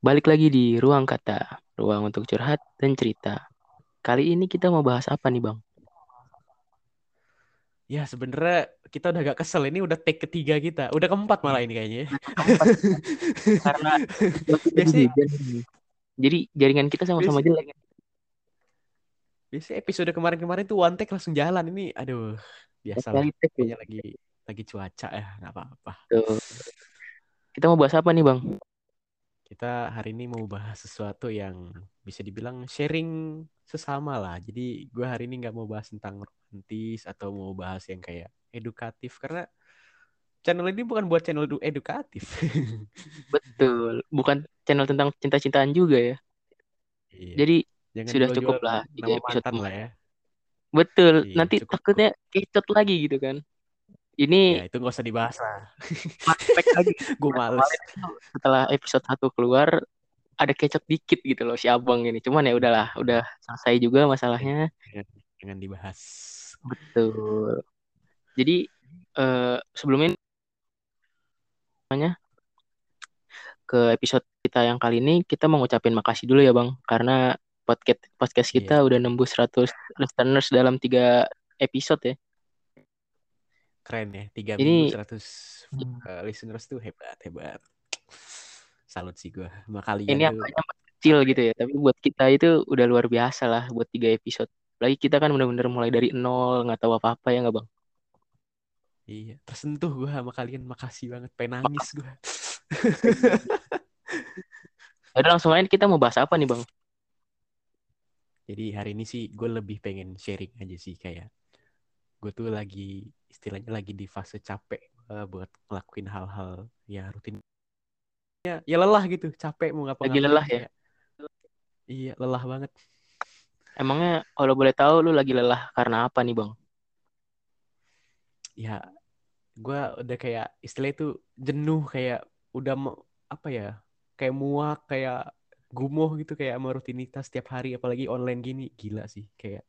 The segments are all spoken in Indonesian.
Balik lagi di ruang kata, ruang untuk curhat dan cerita. Kali ini kita mau bahas apa nih, Bang? Ya sebenarnya kita udah gak kesel ini udah take ketiga kita, udah keempat malah ini kayaknya. Keempat. Karena biasanya. Jadi jaringan kita sama-sama jelek. biasanya episode kemarin-kemarin tuh one take langsung jalan ini, aduh take tuh. Kayaknya lagi lagi cuaca ya nggak apa-apa. Kita mau bahas apa nih, Bang? Kita hari ini mau bahas sesuatu yang bisa dibilang sharing sesama lah. Jadi gue hari ini nggak mau bahas tentang romantis atau mau bahas yang kayak edukatif karena channel ini bukan buat channel edu- edukatif. Betul. Bukan channel tentang cinta-cintaan juga ya. Iya. Jadi Jangan sudah cukup lah nama mantan lah ya. Betul. Iya, Nanti cukup. takutnya kecot lagi gitu kan. Ini Ya itu nggak usah dibahas lah. lagi. Gue males. Setelah episode 1 keluar ada kecot dikit gitu loh si Abang ini. Cuman ya udahlah, udah selesai juga masalahnya. Jangan, jangan dibahas. Betul. Jadi eh, sebelumnya namanya ke episode kita yang kali ini kita mau ngucapin makasih dulu ya Bang karena podcast podcast kita Iya. udah nembus 100 listeners dalam tiga episode ya. Keren ya. Tiga Ini- 100 uh, listeners tuh hebat, hebat. Salut sih gue. Sama kalian Ini tuh. angkanya kecil gitu ya, tapi buat kita itu udah luar biasa lah buat tiga episode. Lagi kita kan bener-bener mulai dari nol, nggak tahu apa-apa ya nggak Bang? Iya, tersentuh gue sama kalian. Makasih banget. Pengen nangis gue. Udah langsung aja kita mau bahas apa nih Bang? Jadi hari ini sih gue lebih pengen sharing aja sih kayak gue tuh lagi istilahnya lagi di fase capek uh, buat ngelakuin hal-hal ya rutin ya, ya lelah gitu capek mau ngapa Lagi lelah ya? iya lelah banget Emangnya kalau boleh tahu lu lagi lelah karena apa nih Bang? ya gue udah kayak istilah itu jenuh kayak udah mau apa ya kayak muak kayak gumuh gitu kayak sama rutinitas setiap hari apalagi online gini gila sih kayak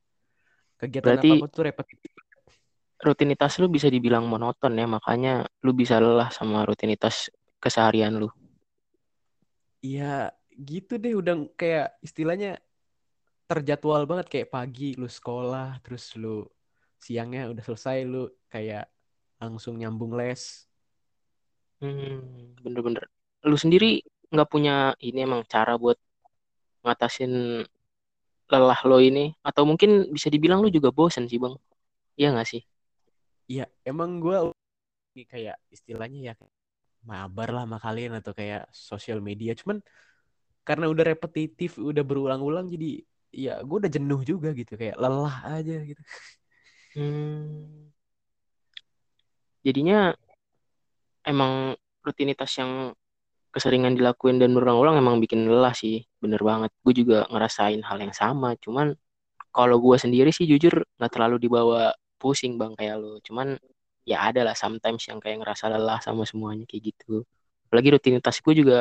kegiatan Berarti- apa tuh repetitif Rutinitas lu bisa dibilang monoton ya, makanya lu bisa lelah sama rutinitas keseharian lu. Iya gitu deh udah kayak istilahnya terjadwal banget kayak pagi lu sekolah terus lu siangnya udah selesai lu kayak langsung nyambung les Hmm, bener-bener. Lu sendiri nggak punya ini emang cara buat ngatasin lelah lo ini? Atau mungkin bisa dibilang lu juga bosen sih bang? Iya nggak sih? Iya emang gue kayak istilahnya ya mabar lah sama kalian atau kayak sosial media cuman karena udah repetitif udah berulang-ulang jadi ya gue udah jenuh juga gitu kayak lelah aja gitu Hmm. Jadinya emang rutinitas yang keseringan dilakuin dan berulang-ulang emang bikin lelah sih. Bener banget. Gue juga ngerasain hal yang sama. Cuman kalau gue sendiri sih jujur nggak terlalu dibawa pusing bang kayak lo. Cuman ya ada lah sometimes yang kayak ngerasa lelah sama semuanya kayak gitu. Apalagi rutinitas gue juga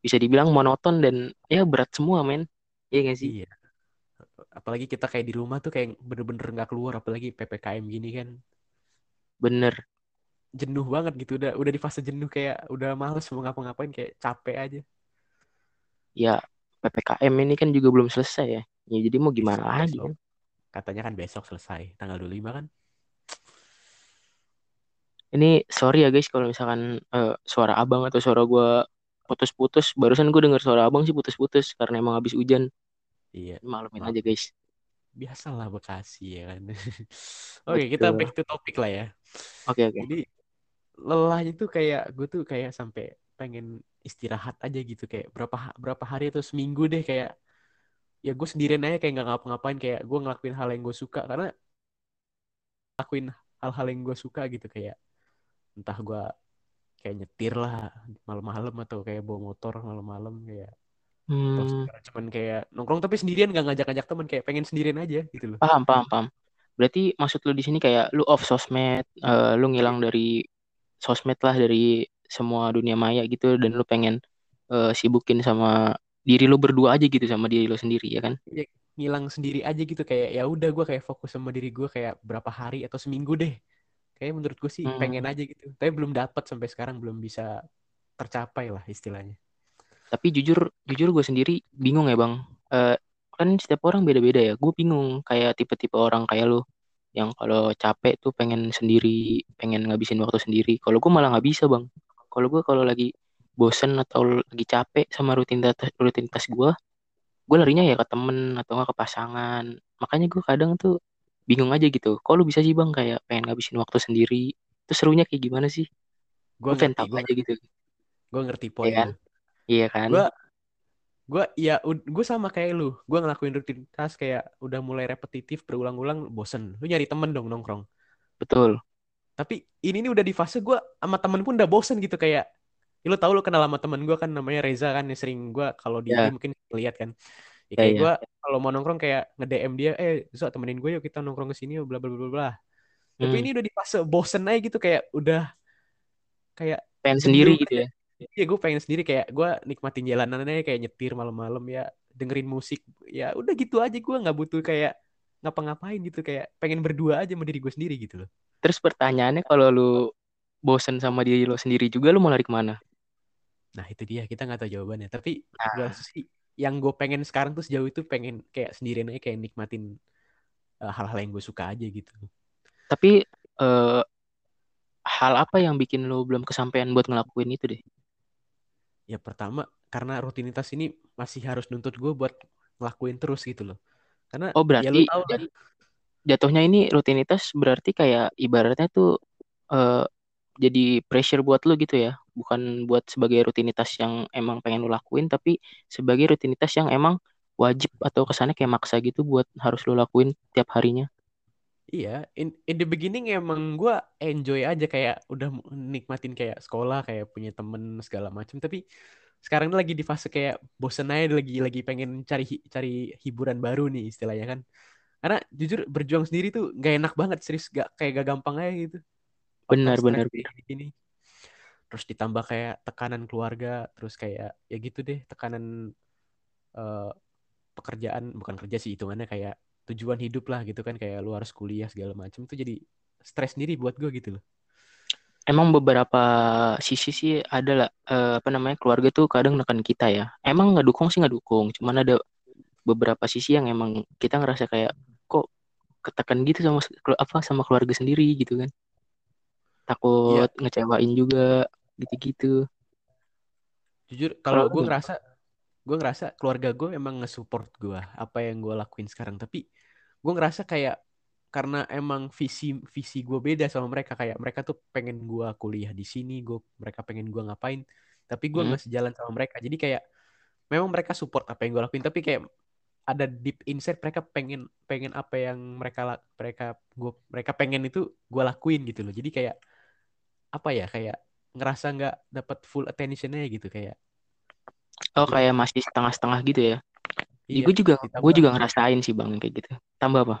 bisa dibilang monoton dan ya berat semua men. Iya gak sih? iya apalagi kita kayak di rumah tuh kayak bener-bener nggak keluar apalagi ppkm gini kan Bener. jenuh banget gitu udah udah di fase jenuh kayak udah males mau ngapa-ngapain kayak capek aja Ya PPKM ini kan juga belum selesai ya. Ya jadi mau gimana Besok- lagi kan? Katanya kan besok selesai tanggal 25 kan Ini sorry ya guys kalau misalkan eh, suara abang atau suara gue putus-putus. Barusan gue denger suara abang sih putus-putus karena emang habis hujan. iya Maklumin aja guys. biasalah Bekasi ya kan oke kita Betul. back to topic lah ya Oke oke. jadi lelahnya tuh kayak gue tuh kayak sampai pengen istirahat aja gitu kayak berapa berapa hari atau seminggu deh kayak ya gue sendirian aja kayak nggak ngapa-ngapain kayak gue ngelakuin hal yang gue suka. Karena lakuin hal-hal yang gue suka gitu kayak entah gue kayak nyetir lah malam-malam atau kayak bawa motor malam-malam kayak Hmm, sekarang cuman kayak nongkrong tapi sendirian nggak ngajak-ngajak teman kayak pengen sendirian aja gitu loh. Paham paham paham. Berarti maksud lu di sini kayak lu off sosmed, eh, lu ngilang dari sosmed lah dari semua dunia maya gitu dan lu pengen eh, sibukin sama diri lu berdua aja gitu sama diri lu sendiri ya kan? ya, ngilang sendiri aja gitu kayak ya udah gue kayak fokus sama diri gue kayak berapa hari atau seminggu deh kayak menurut gue sih Hmm. pengen aja gitu tapi belum dapat sampai sekarang belum bisa tercapai lah istilahnya Tapi jujur, jujur gue sendiri bingung ya bang. Eh, kan setiap orang beda-beda ya. Gue bingung kayak tipe-tipe orang kayak lu yang kalau capek tuh pengen sendiri, pengen ngabisin waktu sendiri. Kalau gue malah nggak bisa bang. Kalau gue kalau lagi bosen atau lagi capek sama rutinitas rutinitas gue, gue larinya ya ke temen atau nggak ke pasangan. Makanya gue kadang tuh bingung aja gitu. Kok lu bisa sih bang kayak pengen ngabisin waktu sendiri? Terus serunya kayak gimana sih? gue pengen tahu aja ngerti gitu. gue ngerti Iya poin kan? Iya kan? gue gue ya gue sama kayak lu gue ngelakuin rutinitas kayak udah mulai repetitif berulang-ulang bosen lu nyari temen dong nongkrong Betul. tapi ini nih udah di fase gue sama temen pun udah bosen gitu kayak ya, lu tahu lu kenal sama temen gue kan namanya Reza kan yang sering gue kalau di IG Ya, mungkin lihat kan ya ya, kayak ya. gue kalau mau nongkrong kayak nge DM dia eh so temenin gue yuk kita nongkrong ke sini bla bla bla bla tapi Hmm, ini udah di fase bosen aja gitu kayak udah kayak pengen sendiri gitu ya. Iya gue pengen sendiri kayak gue nikmatin jalanan aja kayak nyetir malam-malam ya dengerin musik ya udah gitu aja gue nggak butuh kayak ngapa-ngapain gitu kayak pengen berdua aja sama diri gue sendiri gitu loh. Terus pertanyaannya kalau lu bosen sama diri lo sendiri juga lu mau lari ke mana? Nah itu dia kita nggak tahu jawabannya tapi Nah, sih yang gue pengen sekarang tuh sejauh itu pengen kayak sendirian aja kayak nikmatin eh, hal-hal yang gue suka aja gitu. tapi eh, hal apa yang bikin lo belum kesampaian buat ngelakuin itu deh? Ya pertama karena rutinitas ini masih harus nuntut gue buat ngelakuin terus gitu loh. Karena Oh ya berarti tahu lah jat- jatuhnya ini rutinitas berarti kayak ibaratnya tuh eh, jadi pressure buat lo gitu ya, bukan buat sebagai rutinitas yang emang pengen lo lakuin, tapi sebagai rutinitas yang emang wajib atau kesannya kayak maksa gitu buat harus lo lakuin tiap harinya. Iya, in, in the beginning emang gue enjoy aja kayak udah nikmatin kayak sekolah, kayak punya temen segala macam. Tapi sekarang ini lagi di fase kayak bosen aja lagi lagi pengen cari cari hiburan baru nih istilahnya kan. Karena jujur berjuang sendiri tuh gak enak banget serius gak kayak gak gampang aja gitu. Faktor Benar, benar. Terus ditambah kayak tekanan keluarga, terus kayak ya gitu deh tekanan eh, pekerjaan bukan kerja sih hitungannya kayak tujuan hidup lah gitu kan kayak lu harus kuliah segala macam tuh jadi stres sendiri buat gue gitu loh Emang beberapa sisi sih ada lah, eh, apa namanya keluarga tuh kadang neken kita ya. Emang nggak dukung sih nggak dukung, cuman ada beberapa sisi yang emang kita ngerasa kayak kok ketekan gitu sama apa sama keluarga sendiri gitu kan. iya Takut ngecewain juga gitu-gitu. jujur Kalau gue ngerasa gue ngerasa keluarga gue emang nge-support gue apa yang gue lakuin sekarang. Tapi gue ngerasa kayak karena emang visi visi gue beda sama mereka. Kayak mereka tuh pengen gue kuliah di sini gue mereka pengen gue ngapain. Tapi gue Hmm, nggak sejalan sama mereka. Jadi kayak memang mereka support apa yang gue lakuin. Tapi kayak ada deep inside mereka pengen pengen apa yang mereka mereka gue mereka pengen itu gue lakuin gitu loh. Jadi kayak apa ya kayak ngerasa nggak dapat full attentionnya gitu kayak Oh kayak masih setengah-setengah gitu ya. iya Gue juga gue juga ngerasain sih bang kayak gitu. Tambah apa?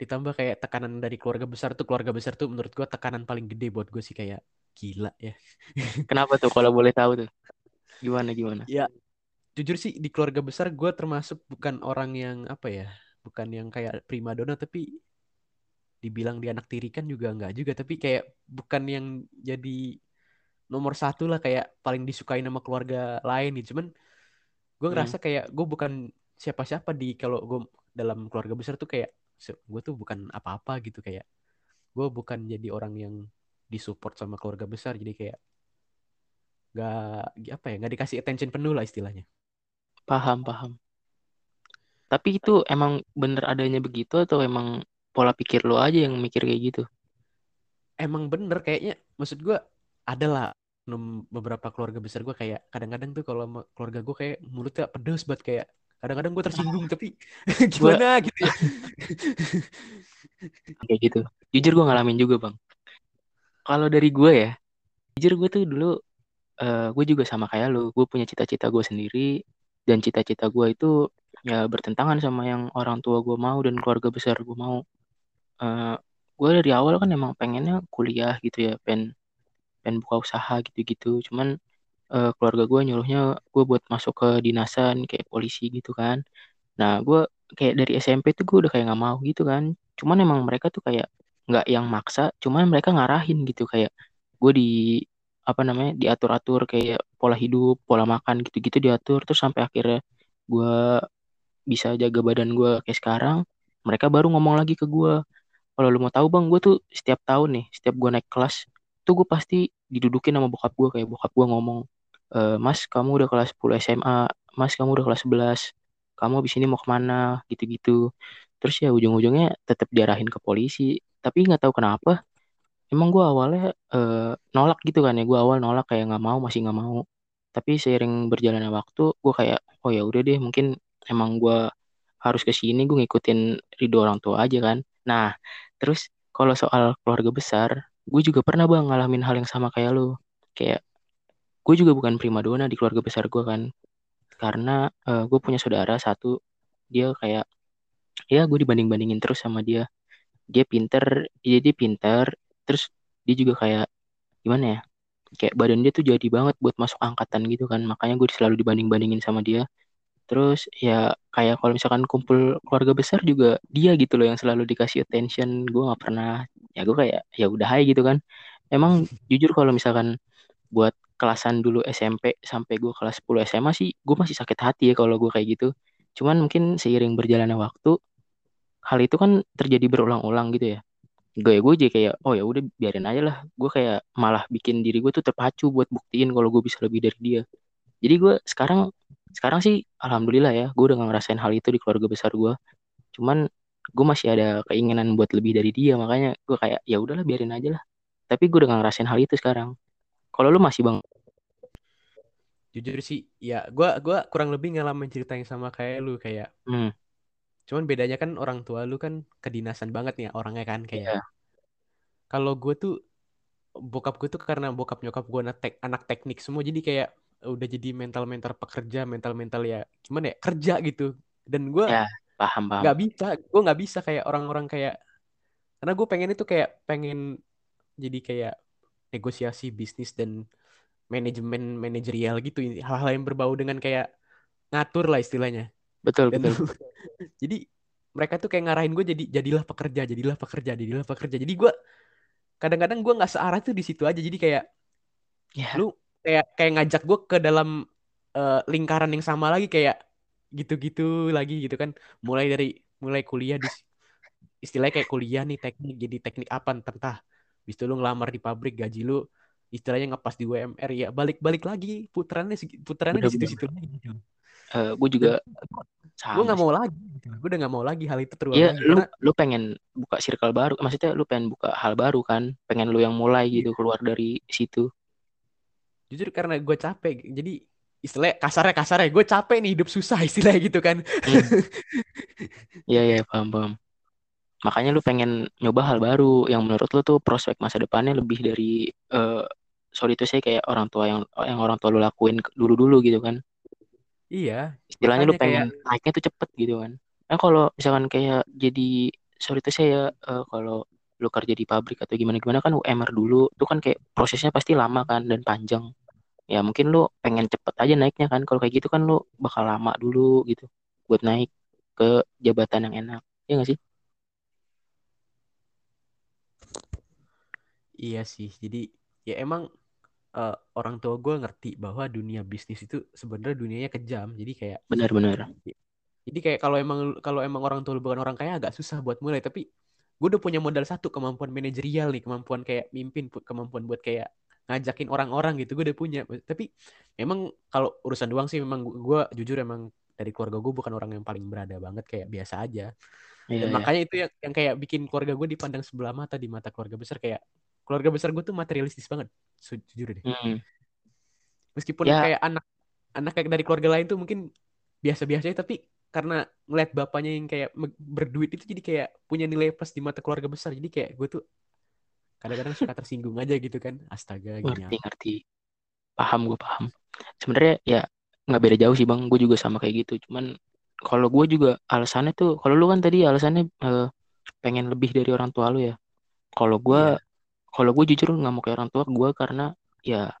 ditambah kayak tekanan dari keluarga besar tuh keluarga besar tuh menurut gue tekanan paling gede buat gue sih kayak gila ya Kenapa tuh kalau boleh tahu tuh? Gimana gimana? ya jujur sih di keluarga besar gue termasuk bukan orang yang apa ya bukan yang kayak primadona tapi dibilang di anak tiri kan juga nggak juga tapi kayak bukan yang jadi nomor satu lah kayak paling disukain sama keluarga lain gitu. Cuman gue Hmm, ngerasa kayak gue bukan siapa-siapa di kalau gue dalam keluarga besar tuh kayak gue tuh bukan apa-apa gitu kayak gue bukan jadi orang yang disupport sama keluarga besar jadi kayak nggak apa ya nggak dikasih attention penuh lah istilahnya. Paham paham. Tapi itu emang bener adanya begitu atau emang pola pikir lo aja yang mikir kayak gitu? emang bener kayaknya maksud gue ada lah oknum beberapa keluarga besar gue kayak kadang-kadang tuh kalau keluarga gue kayak mulutnya pedes banget kayak kadang-kadang gue tersinggung tapi gimana gitu ya kayak gitu. Jujur gue ngalamin juga bang. Kalau dari gue ya, jujur gue tuh dulu eh, gue juga sama kayak lo. Gue punya cita-cita gue sendiri dan cita-cita gue itu ya bertentangan sama yang orang tua gue mau dan keluarga besar gue mau. Eh, gue dari awal kan emang pengennya kuliah gitu ya, pengen pengen buka usaha gitu-gitu. Cuman eh, keluarga gue nyuruhnya gue buat masuk ke dinasan kayak polisi gitu kan. Nah, gue kayak dari SMP tuh gue udah kayak nggak mau gitu kan. Cuman emang mereka tuh kayak nggak yang maksa, cuman mereka ngarahin gitu kayak gue di apa namanya diatur-atur kayak pola hidup pola makan gitu-gitu diatur terus sampai akhirnya gue bisa jaga badan gue kayak sekarang mereka baru ngomong lagi ke gue kalau lu mau tahu bang gue tuh setiap tahun nih setiap gue naik kelas tuh gue pasti didudukin sama bokap gue kayak bokap gue ngomong e, mas kamu udah kelas 10 SMA mas kamu udah kelas 11 kamu abis ini mau ke mana? Gitu-gitu. Terus ya ujung-ujungnya tetap diarahin ke polisi. Tapi nggak tahu kenapa emang gue awalnya eh, nolak gitu kan ya gue awal nolak kayak nggak mau masih nggak mau. Tapi seiring berjalannya waktu gue kayak oh ya udah deh mungkin emang gue harus ke sini gue ngikutin ridho orang tua aja kan nah terus kalau soal keluarga besar gue juga pernah bang ngalamin hal yang sama kayak lo kayak gue juga bukan primadona di keluarga besar gue kan. Karena uh, gue punya saudara satu dia kayak ya gue dibanding-bandingin terus sama dia. Dia pinter jadi dia pinter terus dia juga kayak gimana ya kayak badan dia tuh jadi banget buat masuk angkatan gitu kan. Makanya gue selalu dibanding-bandingin sama dia terus ya kayak kalau misalkan kumpul keluarga besar juga dia gitu loh yang selalu dikasih attention. Gue nggak pernah ya gue kayak ya udah hai gitu kan. Emang jujur kalau misalkan buat kelasan dulu SMP sampai gue kelas 10 SMA sih gue masih sakit hati ya kalau gue kayak gitu. Cuman mungkin seiring berjalannya waktu hal itu kan terjadi berulang-ulang gitu ya. Gue gue jadi kayak oh ya udah biarin aja lah. Gue kayak malah bikin diri gue tuh terpacu buat buktiin kalau gue bisa lebih dari dia. Jadi gue sekarang sekarang sih alhamdulillah ya gue udah gak ngerasain hal itu di keluarga besar gue cuman gue masih ada keinginan buat lebih dari dia makanya gue kayak ya udahlah biarin aja lah tapi gue udah gak ngerasain hal itu sekarang kalau lu masih bang jujur sih ya gue gua kurang lebih ngalamin cerita yang sama kayak lu kayak hmm. cuman bedanya kan orang tua lu kan kedinasan banget nih orangnya kan kayak yeah. kalau gue tuh bokap gue tuh karena bokap nyokap gue anak, tek, anak teknik semua jadi kayak udah jadi mental mental pekerja mental mental ya gimana ya kerja gitu. Dan gue ya, paham paham. nggak bisa gue nggak bisa kayak orang-orang kayak karena gue pengen itu kayak pengen jadi kayak negosiasi bisnis dan manajemen manajerial gitu. Hal-hal yang berbau dengan kayak ngatur lah istilahnya. Betul dan betul. jadi mereka tuh kayak ngarahin gue jadi jadilah pekerja jadilah pekerja jadilah pekerja. Jadi gue kadang-kadang gue nggak searah tuh di situ aja. Jadi kayak yeah. lu kayak kayak ngajak gue ke dalam uh, lingkaran yang sama lagi kayak gitu-gitu lagi gitu kan. Mulai dari mulai kuliah di istilahnya kayak kuliah nih teknik jadi teknik apa entah bis itu lu ngelamar di pabrik gaji lu istilahnya ngepas di UMR ya balik-balik lagi putarannya putarannya di situ-situ lagi gitu. Uh, gue juga gue nggak mau lagi gitu. gue udah nggak mau lagi hal itu terulang Iya, lagi lu karena lu pengen buka circle baru maksudnya lu pengen buka hal baru kan? Pengen lu yang mulai gitu keluar dari situ jujur karena gue capek jadi istilah kasarnya kasarnya gue capek nih hidup susah istilah gitu kan Hmm. Iya iya paham paham. Makanya lu pengen nyoba hal baru yang menurut lu tuh prospek masa depannya lebih dari eh sorry itu saya kayak orang tua yang yang orang tua lu lakuin dulu dulu gitu kan. iya Istilahnya lu pengen kayak naiknya tuh cepet gitu kan. Nah kalau misalkan kayak jadi sorry itu saya eh, kalau lu kerja di pabrik atau gimana gimana kan UMR dulu tuh kan kayak prosesnya pasti lama kan dan panjang. Ya mungkin lu pengen cepet aja naiknya kan. Kalau kayak gitu kan lu bakal lama dulu gitu buat naik ke jabatan yang enak. Iya gak sih? iya sih jadi ya emang uh, orang tua gue ngerti bahwa dunia bisnis itu sebenarnya dunianya kejam jadi kayak Benar-benar. jadi kayak kalau emang kalau emang orang tua bukan orang kaya agak susah buat mulai tapi gue udah punya modal satu kemampuan manajerial nih kemampuan kayak mimpin kemampuan buat kayak ngajakin orang-orang gitu gue udah punya tapi memang kalau urusan doang sih memang gue jujur emang dari keluarga gue bukan orang yang paling berada banget kayak biasa aja Iya, dan iya. makanya itu yang yang kayak bikin keluarga gue dipandang sebelah mata di mata keluarga besar kayak keluarga besar gue tuh materialistis banget jujur deh Hmm. meskipun Ya, kayak anak anak kayak dari keluarga lain tuh mungkin biasa-biasa aja, tapi karena ngeliat bapaknya yang kayak berduit itu jadi kayak punya nilai plus di mata keluarga besar jadi kayak gue tuh kadang-kadang suka tersinggung aja gitu kan astaga gini ngerti ngerti. Paham gue paham. Sebenarnya ya nggak beda jauh sih bang. Gue juga sama kayak gitu. Cuman kalau gue juga alasannya tuh, kalau lu kan tadi alasannya eh, pengen lebih dari orang tua lu ya. Kalau gue, iya kalau gue jujur nggak mau kayak orang tua gue karena ya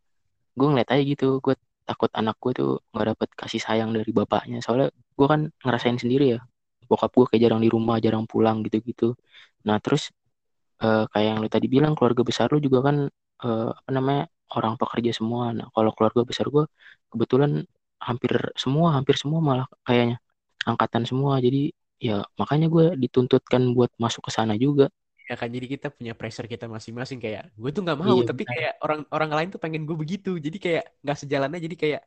gue ngeliat aja gitu. Gue takut anak gue tuh nggak dapet kasih sayang dari bapaknya. Soalnya gue kan ngerasain sendiri ya. Bokap gue kayak jarang di rumah, jarang pulang gitu-gitu. Nah terus eh, kayak yang lu tadi bilang keluarga besar lu juga kan eh, apa namanya orang pekerja semua. Nah, kalau keluarga besar gue kebetulan hampir semua, hampir semua malah kayaknya angkatan semua. Jadi ya makanya gue dituntutkan buat masuk ke sana juga. Ya kan jadi kita punya pressure kita masing-masing kayak gue tuh nggak mau Iya, tapi kayak orang orang lain tuh pengen gue begitu jadi kayak nggak sejalannya jadi kayak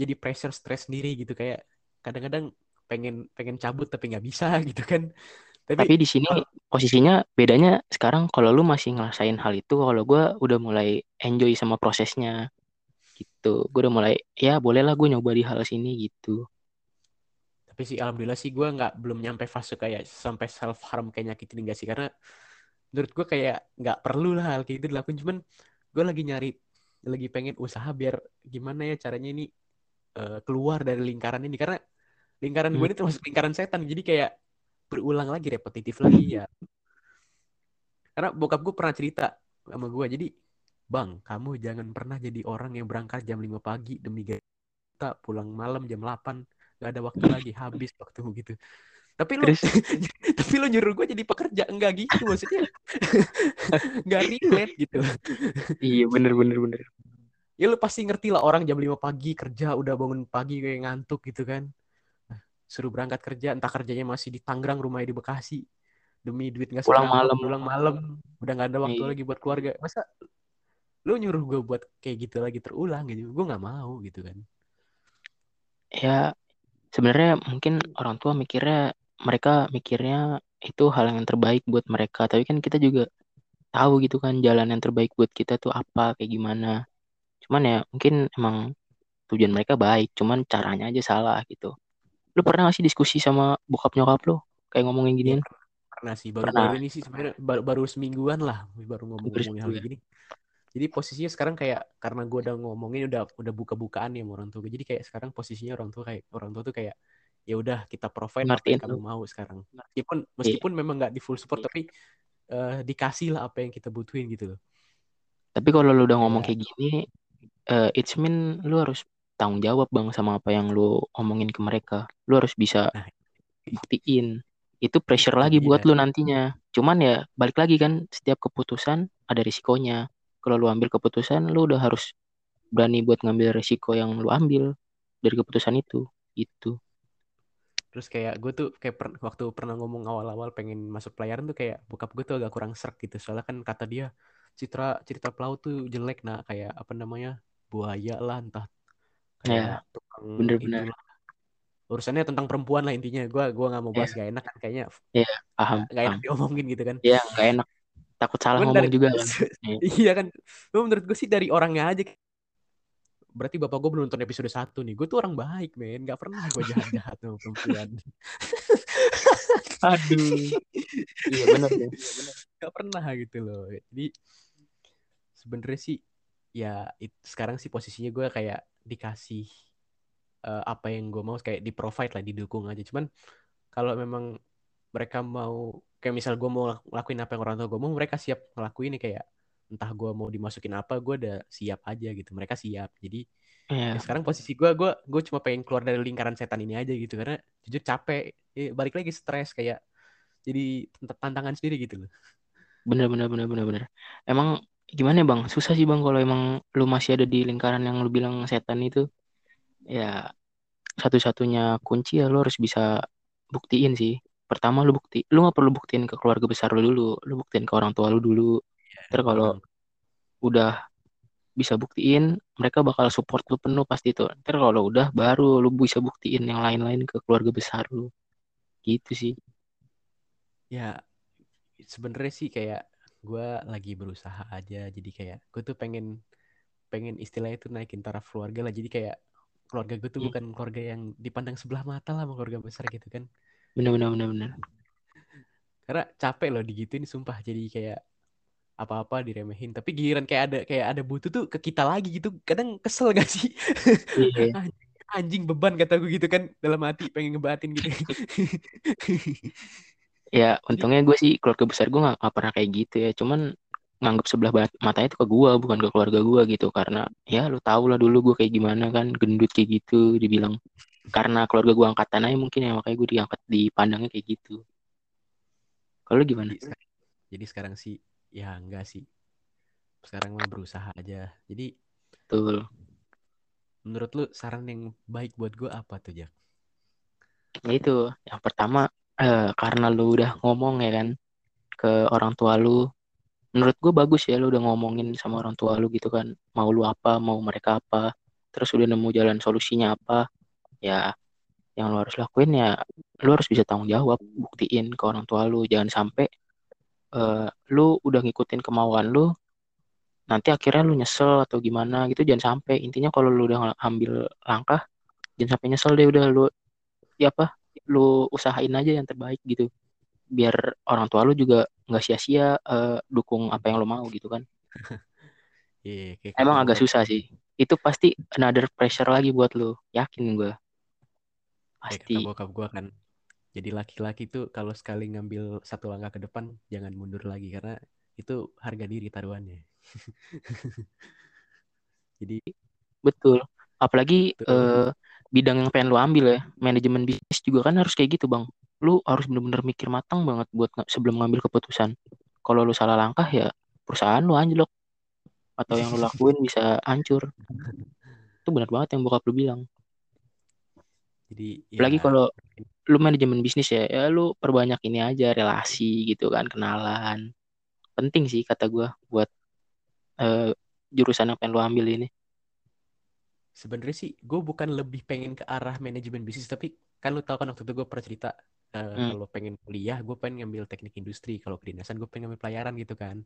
jadi pressure stress sendiri gitu kayak kadang-kadang pengen pengen cabut tapi nggak bisa gitu kan tapi Tapi di sini posisinya bedanya sekarang kalau lu masih ngerasain hal itu, kalau gue udah mulai enjoy sama prosesnya gitu. Gue udah mulai ya bolehlah gue nyoba di hal sini gitu. Tapi sih alhamdulillah sih gue nggak belum nyampe fase kayak sampai self harm kayak nyakitin enggak sih. Karena menurut gue kayak nggak perlu lah hal kayak gitu dilakuin. Cuman gue lagi nyari lagi pengen usaha biar gimana ya caranya ini eh, keluar dari lingkaran ini. Karena lingkaran gue Hmm. ini termasuk lingkaran setan. Jadi kayak berulang lagi repetitif lagi ya. Karena bokap gue pernah cerita sama gue jadi bang kamu jangan pernah jadi orang yang berangkat jam 5 pagi demi gaji. Juta pulang malam jam 8 nggak ada waktu lagi habis waktu gitu. Tapi lu Terus? tapi lu nyuruh gue jadi pekerja. Enggak gitu maksudnya. Nggak relate gitu. Iya bener bener bener. ya lu pasti ngerti lah orang jam 5 pagi kerja udah bangun pagi kayak ngantuk gitu kan. Nah, suruh berangkat kerja entah kerjanya masih di Tangerang rumahnya di Bekasi. Demi duit nggak Pulang malam. pulang malam. Udah nggak ada waktu Iya. lagi buat keluarga. Masa lu nyuruh gue buat kayak gitu lagi terulang gitu? Gue nggak mau gitu kan. Ya sebenarnya mungkin orang tua mikirnya mereka mikirnya itu hal yang terbaik buat mereka, tapi kan kita juga tahu gitu kan jalan yang terbaik buat kita tuh apa kayak gimana. Cuman ya mungkin emang tujuan mereka baik, cuman caranya aja salah gitu. Lu pernah gak sih diskusi sama bokap nyokap lu kayak ngomongin ya ginian? pernah sih Pernah. baru-baru ini sih sebenarnya baru, baru semingguan lah baru ngomong-ngomongin hal kayak gini jadi posisinya sekarang kayak karena gue udah ngomongin udah udah buka-bukaan ya sama orang tua gue jadi kayak sekarang posisinya orang tua kayak orang tua tuh kayak ya udah kita provide apa Ngertiin yang kamu mau sekarang meskipun meskipun memang nggak di full support tapi eh, dikasih lah apa yang kita butuhin gitu loh Tapi kalau lu udah ngomong kayak kayak gini, eh it's mean lu harus tanggung jawab bang sama apa yang lu omongin ke mereka. Lu harus bisa nah buktiin. Itu pressure lagi dia buat lu nantinya. Cuman ya balik lagi kan setiap keputusan ada risikonya. Kalau lu ambil keputusan, lu udah harus berani buat ngambil risiko yang lu ambil dari keputusan itu. Itu. terus kayak gue tuh kayak per- waktu pernah ngomong awal-awal pengen masuk pelayaran tuh kayak bokap gue tuh agak kurang serk gitu soalnya kan kata dia citra cerita pelaut tuh jelek nah kayak apa namanya buaya lah entah Ya, kayak tukang bener-bener. urusannya tentang perempuan lah intinya gue gua nggak mau Ya, bahas gak enak kan kayaknya ya, paham, nggak nggak enak paham. diomongin gitu kan Ya, nggak enak. Takut salah cuman ngomong juga kan. Ya. iya kan Cuma menurut gue sih dari orangnya aja berarti bapak gue belum nonton episode 1 nih gue tuh orang baik men nggak pernah gue jahat-jahat sama perempuan Aduh. Iya bener deh. nggak pernah gitu loh jadi sebenarnya sih ya it- sekarang sih posisinya gue kayak dikasih eh, apa yang gue mau kayak di provide lah didukung aja cuman kalau memang mereka mau kayak misal gue mau ngelaku- ngelakuin apa yang orang tua gue mau mereka siap ngelakuin nih kayak entah gue mau dimasukin apa gue udah siap aja gitu mereka siap jadi ya Ya, sekarang posisi gue gue gue cuma pengen keluar dari lingkaran setan ini aja gitu karena jujur capek Eh, balik lagi stres kayak jadi tant- tantangan sendiri gitu loh bener bener bener bener bener. Emang gimana ya bang? Susah sih bang kalau emang lu masih ada di lingkaran yang lu bilang setan itu. Ya satu-satunya kunci ya lu harus bisa buktiin sih. Pertama lu bukti, lu nggak perlu buktiin ke keluarga besar lu dulu, lu buktiin ke orang tua lu dulu. Terus kalau udah bisa buktiin, mereka bakal support lu penuh pasti tuh. Ntar kalau udah baru lu bisa buktiin yang lain-lain ke keluarga besar lu. Gitu sih. ya sebenarnya sih kayak gue lagi berusaha aja jadi kayak gue tuh pengen pengen istilahnya tuh naikin taraf keluarga lah jadi kayak keluarga gue tuh Hmm. bukan keluarga yang dipandang sebelah mata lah sama keluarga besar gitu kan Bener bener bener bener. karena capek loh digituin sumpah jadi kayak apa-apa diremehin tapi giliran kayak ada kayak ada butuh tuh ke kita lagi gitu kadang kesel gak sih Iya. anjing, anjing beban kata gue gitu kan dalam hati pengen ngebatin gitu Ya, untungnya gue sih keluarga besar gue gak, nggak pernah kayak gitu ya. Cuman nganggap sebelah matanya itu ke gue, bukan ke keluarga gue gitu. Karena ya lu tau lah dulu gue kayak gimana kan, gendut kayak gitu, dibilang. Karena keluarga gue angkatan aja mungkin ya, makanya gue diangkat dipandangnya kayak gitu. Kalau gimana? jadi, sekarang- jadi sekarang sih ya enggak sih. Sekarang mah berusaha aja. Jadi betul. menurut lu saran yang baik buat gue apa tuh Jack? Ya itu yang pertama eh, karena lu udah ngomong ya kan ke orang tua lu menurut gue bagus ya lu udah ngomongin sama orang tua lu gitu kan. Mau lu apa mau mereka apa terus udah nemu jalan solusinya apa ya yang lu harus lakuin ya lu harus bisa tanggung jawab buktiin ke orang tua lu. Jangan sampai eh, lu udah ngikutin kemauan lu nanti akhirnya lu nyesel atau gimana gitu. Jangan sampai. Intinya kalau lu udah ambil langkah jangan sampai nyesel deh. Udah lu ya apa lu usahain aja yang terbaik gitu. Biar orang tua lu juga nggak sia-sia eh, dukung apa yang lu mau gitu kan. Iya, kayak emang agak bokap, susah sih. Itu pasti another pressure lagi buat lu. Yakin gue kayak pasti. kata bokap gue kan. Jadi laki-laki tuh kalau sekali ngambil satu langkah ke depan, jangan mundur lagi karena itu harga diri taruhannya. Jadi betul. Apalagi itu eh, bidang yang pengen lu ambil ya manajemen bisnis juga kan harus kayak gitu bang. Lu harus bener-bener mikir matang banget buat sebelum ngambil keputusan. Kalau lu salah langkah ya perusahaan lu anjlok. Atau yang lu lakuin bisa hancur. Itu benar banget yang bokap lu bilang jadi apalagi ya kalau lu manajemen bisnis ya ya lu perbanyak ini aja relasi gitu kan kenalan. Penting sih kata gua buat eh, jurusan yang pengen lu ambil ini. Sebenarnya sih gue bukan lebih pengen ke arah manajemen bisnis tapi kan lu tau kan waktu itu gue pernah cerita eh, Hmm, kalau pengen kuliah gue pengen ngambil teknik industri. Kalau kedinasan gue pengen ngambil pelayaran gitu kan.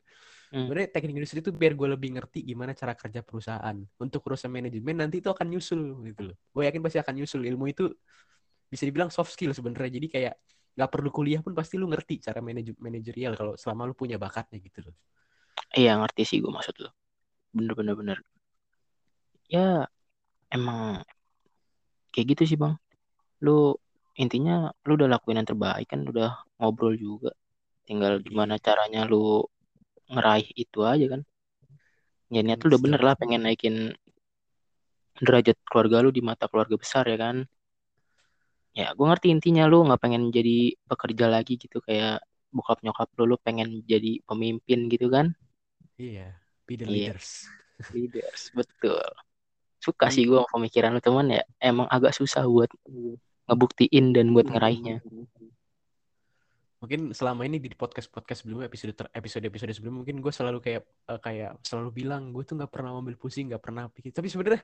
Hmm. sebenarnya teknik industri itu biar gue lebih ngerti gimana cara kerja perusahaan. Untuk urusan manajemen nanti itu akan nyusul gitu loh. Gue yakin pasti akan nyusul. Ilmu itu bisa dibilang soft skill sebenarnya. Jadi kayak nggak perlu kuliah pun pasti lu ngerti cara manaj manajerial kalau selama lu punya bakatnya gitu loh. Iya ngerti sih gua maksud lu. Bener-bener bener. Ya emang kayak gitu sih bang. Lu intinya lu udah lakuin yang terbaik kan udah ngobrol juga. Tinggal gimana caranya lu ngeraih itu aja kan. Ya niat lu udah bener lah pengen naikin derajat keluarga lu di mata keluarga besar ya kan. Ya gue ngerti intinya lu nggak pengen jadi pekerja lagi gitu kayak bokap nyokap lu lu pengen jadi pemimpin gitu kan. Iya be the iya. leaders. Leaders betul. Suka sih jadi gue pemikiran lu teman ya emang agak susah buat ngebuktiin dan buat ngeraihnya. Mungkin selama ini di podcast podcast sebelumnya episode episode episode sebelumnya mungkin gue selalu kayak eh, kayak selalu bilang gue tuh nggak pernah ambil pusing nggak pernah pikir. Tapi sebenarnya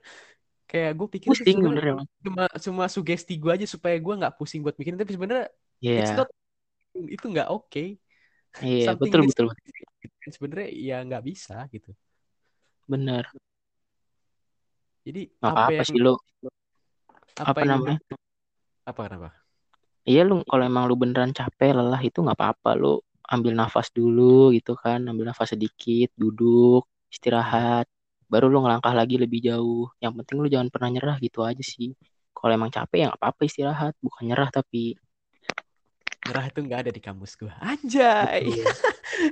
kayak gue pikir pusing bener emang. cuma cuma sugesti gue aja supaya gue nggak pusing buat mikirin. Tapi sebenarnya it's not itu nggak oke iya something betul betul. sebenarnya ya nggak bisa gitu. Bener. Jadi nggak apa apa-apa yang sih lu. apa apa yang namanya apa kenapa? Iya lu kalau emang lu beneran capek lelah itu nggak apa-apa lu ambil nafas dulu gitu kan ambil nafas sedikit duduk istirahat baru lu ngelangkah lagi lebih jauh. Yang penting lu jangan pernah nyerah gitu aja sih. Kalau emang capek ya nggak apa-apa istirahat bukan nyerah tapi nyerah itu nggak ada di kamus gue anjay!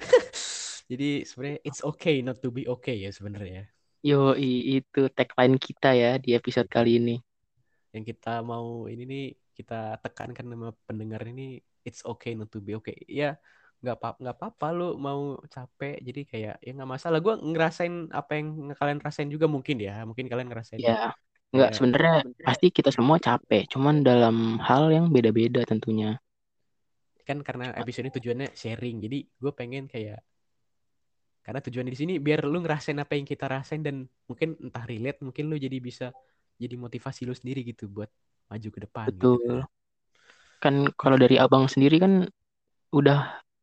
Jadi sebenarnya it's okay not to be okay ya sebenarnya. Yo itu tagline kita ya di episode kali ini. Yang kita mau ini nih kita tekankan sama pendengar ini it's okay not to be okay. Ya nggak apa nggak apa-apa lu mau capek jadi kayak ya nggak masalah. Gue ngerasain apa yang kalian rasain juga mungkin ya mungkin kalian ngerasain. Ya nggak kayak sebenarnya pasti kita semua capek cuman dalam hal yang beda-beda tentunya. Kan karena episode ini tujuannya sharing jadi gue pengen kayak karena tujuannya di sini biar lu ngerasain apa yang kita rasain dan mungkin entah relate mungkin lu jadi bisa jadi motivasi lu sendiri gitu buat maju ke depan gitu betul. kan. Kan kalau dari abang sendiri kan udah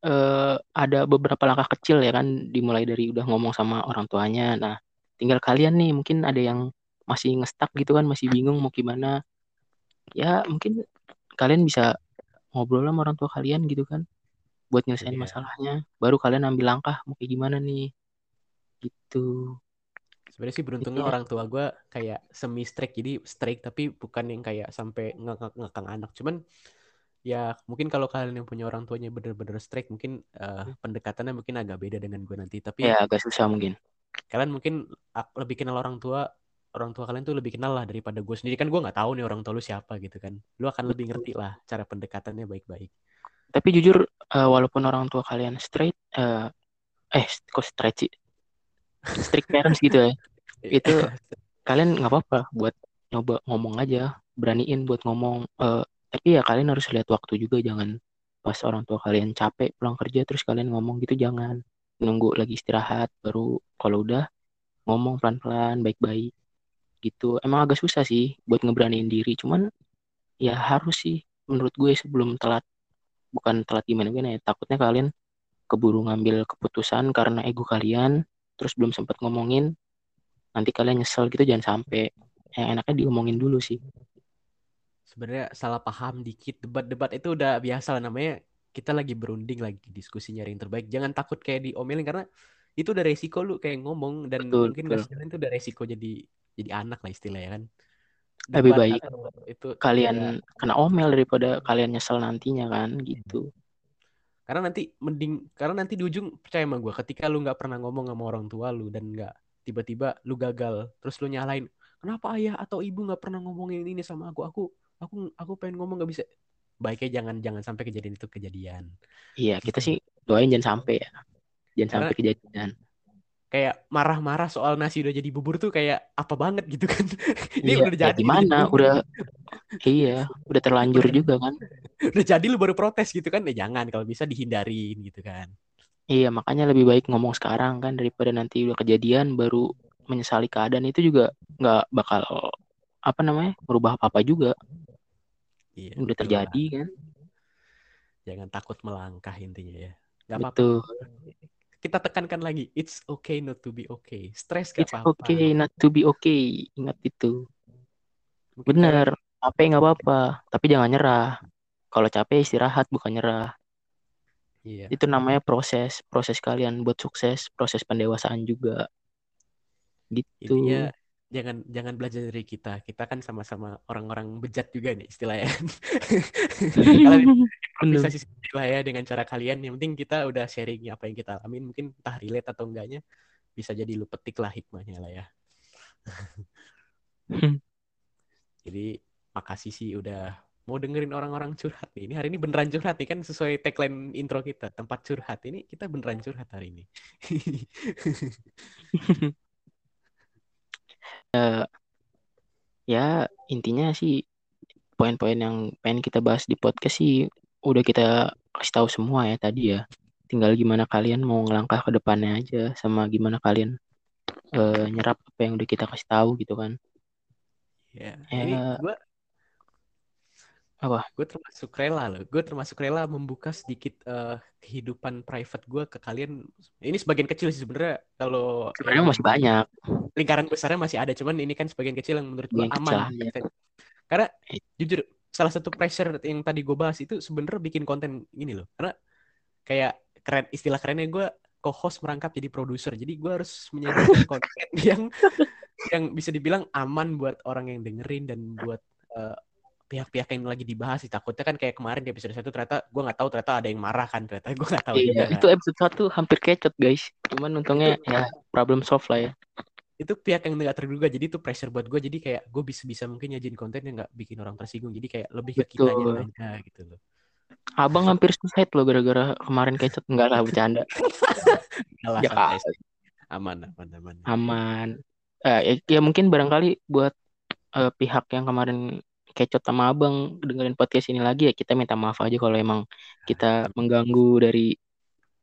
eh, ada beberapa langkah kecil ya kan dimulai dari udah ngomong sama orang tuanya. Nah tinggal kalian nih mungkin ada yang masih ngestak gitu kan masih bingung mau gimana. Ya mungkin kalian bisa ngobrol sama orang tua kalian gitu kan buat nyelesain iya. masalahnya. Baru kalian ambil langkah mau kayak gimana nih. Gitu sebenarnya sih beruntungnya intinya orang tua gue kayak semi strict jadi strict tapi bukan yang kayak sampai ngekang ngekang anak. Cuman ya mungkin kalau kalian yang punya orang tuanya bener-bener strict mungkin eh, pendekatannya mungkin agak beda dengan gue nanti. Tapi ya agak susah mungkin. kalian mungkin lebih kenal orang tua orang tua kalian tuh lebih kenal lah daripada gue sendiri. Kan gue nggak tahu nih orang tua lu siapa gitu kan. Lu akan lebih ngerti lah cara pendekatannya baik-baik. Tapi jujur eh, walaupun orang tua kalian straight eh eh kok straight sih strict parents gitu ya. Itu kalian nggak apa-apa buat nyoba ngomong aja beraniin buat ngomong. Eh, tapi ya kalian harus lihat waktu juga jangan pas orang tua kalian capek pulang kerja terus kalian ngomong gitu jangan. Nunggu lagi istirahat baru kalau udah ngomong pelan-pelan baik-baik gitu. Emang agak susah sih buat ngeberaniin diri cuman ya harus sih menurut gue sebelum telat. Bukan telat gimana gimana ya takutnya kalian keburu ngambil keputusan karena ego kalian terus belum sempat ngomongin nanti kalian nyesel gitu jangan sampai. Yang enaknya diomongin dulu sih. Sebenarnya salah paham dikit debat-debat itu udah biasa lah namanya kita lagi berunding lagi diskusi nyari yang terbaik. Jangan takut kayak diomelin karena itu udah resiko lu kayak ngomong dan Betul, mungkin betul. itu udah resiko jadi jadi anak lah istilahnya kan? Lebih baik itu ya. kalian kena omel daripada kalian nyesel nantinya kan? Gitu karena nanti mending karena nanti di ujung percaya sama gue ketika lu nggak pernah ngomong sama orang tua lu dan nggak tiba-tiba lu gagal terus lu nyalain kenapa ayah atau ibu nggak pernah ngomongin ini sama aku? Aku aku aku pengen ngomong nggak bisa. Baiknya jangan jangan sampai kejadian itu kejadian. Iya kita Gitu. sih doain jangan sampai ya. Jangan Karena- sampai kejadian kayak marah-marah soal nasi udah jadi bubur tuh kayak apa banget gitu kan. Ini Iya, udah ya jadi gimana? Bubur. udah iya udah terlanjur juga kan. Udah jadi lu baru protes gitu kan. Ya jangan kalau bisa dihindarin gitu kan. Iya makanya lebih baik ngomong sekarang kan daripada nanti udah kejadian baru menyesali keadaan. Itu juga nggak bakal apa namanya merubah apa apa juga. Iya udah betul terjadi kan. Jangan takut melangkah intinya ya. Nggak apa-apa kita tekankan lagi it's okay not to be okay. Stres gak it's apa-apa. okay not to be okay. Ingat itu. Mungkin bener. Capek nggak apa-apa. Tapi jangan nyerah. Kalau capek istirahat bukan nyerah. Iya. Itu namanya proses. Proses kalian buat sukses proses pendewasaan juga. Gitu. Intinya jangan jangan belajar dari kita. Kita kan sama-sama orang-orang bejat juga nih istilahnya. Kalian Bener. improvisasi sendiri lah ya dengan cara kalian yang penting kita udah sharing apa yang kita alamin. Mungkin entah relate atau enggaknya bisa jadi lu petik lah hikmahnya lah ya. Jadi makasih sih udah mau dengerin orang-orang curhat nih. Ini hari ini beneran curhat nih kan sesuai tagline intro kita. Tempat curhat ini kita beneran curhat hari ini ya intinya sih poin-poin yang pengen kita bahas di podcast sih udah kita kasih tahu semua ya tadi ya tinggal gimana kalian mau ngelangkah ke depannya aja sama gimana kalian eh, nyerap apa yang udah kita kasih tahu gitu kan ya Ya. ini gue Apa? gue termasuk rela loh. Gue termasuk rela membuka sedikit eh, kehidupan private gue ke kalian. Ini sebagian kecil sih sebenarnya. Kalau sebenarnya masih banyak. lingkaran besarnya masih ada cuman ini kan sebagian kecil yang menurut gue Sebagian aman. kecil, ya. karena Eh. jujur salah satu pressure yang tadi gue bahas itu sebenarnya bikin konten ini loh. Karena kayak keren istilah kerennya gue co-host merangkap jadi produser. Jadi gue harus menyajikan konten yang yang bisa dibilang aman buat orang yang dengerin dan buat eh, pihak-pihak yang lagi dibahas sih. Takutnya kan kayak kemarin di episode satu ternyata gue nggak tahu ternyata ada yang marah kan ternyata gue nggak tahu juga iya kan. itu episode satu hampir kecot guys. Cuman untungnya ya problem solve lah ya. Itu pihak yang nggak terduga jadi itu pressure buat gue jadi kayak gue bisa bisa mungkin nyajin konten yang nggak bikin orang tersinggung. Jadi kayak lebih ke kitanya aja gitu loh. Abang hampir suicide loh gara-gara kemarin kecot. Enggak lah bercanda. Alah, Ya, aman aman aman. Aman. Eh, ya, ya mungkin barangkali buat eh, pihak yang kemarin kecot sama abang dengerin podcast ini lagi ya kita minta maaf aja kalau emang kita mengganggu dari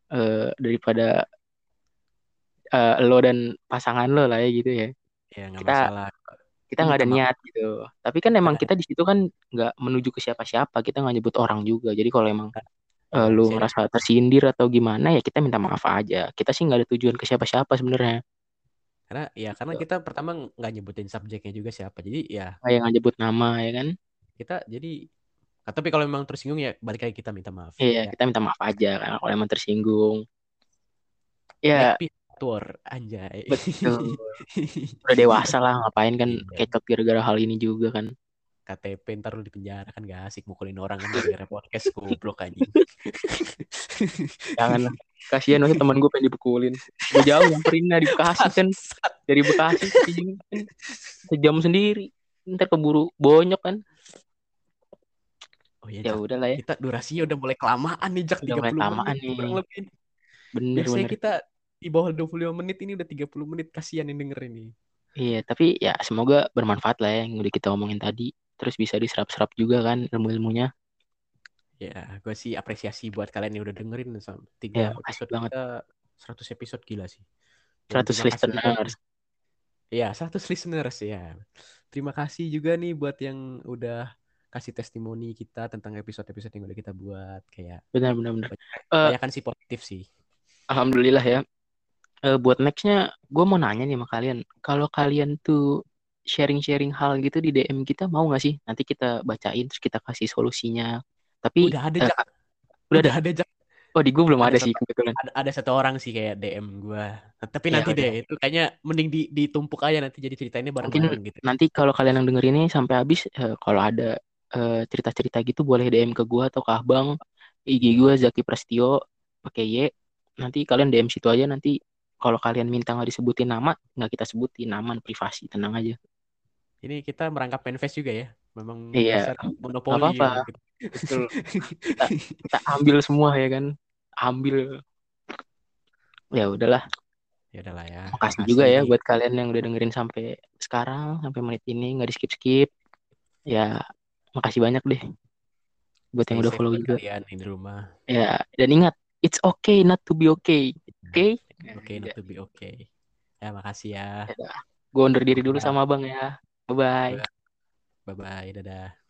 eh, daripada eh, lo dan pasangan lo lah ya gitu ya. Ya nggak Kita- masalah. kita nggak ada niat gitu. Tapi kan emang Ada. kita di situ kan nggak menuju ke siapa-siapa kita nggak nyebut orang juga. Jadi kalau emang eh, Iya, lu saya- ngerasa tersindir atau gimana ya kita minta maaf aja. Kita sih nggak ada tujuan ke siapa-siapa sebenarnya karena ya karena kita pertama nggak nyebutin subjeknya juga siapa jadi ya kayak nggak nyebut nama ya kan kita jadi Ah, tapi kalau memang tersinggung ya balik lagi kita minta maaf Iya, ya. kita minta maaf aja karena kalau emang tersinggung. Ya, tour anjay betul. Udah dewasa lah, ngapain kan Iya. kecot gara-gara hal ini juga kan. KTP ntar lu di penjara kan gak asik mukulin orang kan gara-gara podcast goblok anjing Jangan lah. Kasihan waktu teman gue pengen dipukulin. Gue jauh nyamperin lah di Bekasi kan. Dari Bekasi kan sejam sendiri. Ntar keburu bonyok kan. oh iya Ya Jak. udahlah ya. kita durasinya udah mulai kelamaan nih Jak Udah mulai 30 kelamaan menit nih. lebih Bener biasanya bener. kita di bawah 25 menit ini udah 30 menit kasihan yang denger ini. Iya, tapi ya semoga bermanfaat lah ya yang udah kita omongin tadi. Terus bisa diserap-serap juga kan ilmu-ilmunya. Ya, gue sih apresiasi buat kalian yang udah dengerin sampai tiga Ya, makasih episode banget. kita 100 episode gila sih. Dan 100 terima kasih juga- listeners. Ya, 100 listeners ya. Terima kasih juga nih buat yang udah kasih testimoni kita tentang episode-episode yang udah kita buat kayak Benar, benar, benar. Eh, banyak kan sih positif sih. Alhamdulillah ya. Eh, buat nextnya, gue mau nanya nih sama kalian. Kalau kalian tuh sharing-sharing hal gitu di DM kita, mau nggak sih? Nanti kita bacain, terus kita kasih solusinya. Tapi Udah ada eh, Jak. udah Udah ada Jak. oh di gue belum Ada ada sih satu- kebetulan. Ada, ada satu orang sih kayak DM gua. Tapi Ya, nanti udah. deh itu kayaknya mending di, ditumpuk aja nanti jadi ceritainnya bareng-bareng gitu. Nanti kalau kalian yang denger ini sampai habis, eh, kalau ada eh, cerita-cerita gitu boleh DM ke gue atau ke Abang. IG gue Zaki Prastio pakai Y. Nanti kalian DM situ aja. Nanti kalau kalian minta nggak disebutin nama, nggak kita sebutin nama privasi. Tenang aja. Ini kita merangkap manifest juga ya. Memang Iya, monopoli. apa-apa. gitu. Betul. Kita, kita ambil semua ya kan. Ambil. Ya udahlah. ya udahlah ya. Makasih juga ya buat kalian yang udah dengerin sampai sekarang, sampai menit ini nggak di skip skip. Ya, makasih banyak deh buat yang udah follow juga. kalian yang di rumah. Ya, dan ingat, it's okay not to be okay. Oke? Oke, not to be okay. Ya, makasih ya. Gue undur diri dulu sama abang ya. Bye bye. Bye bye, dadah.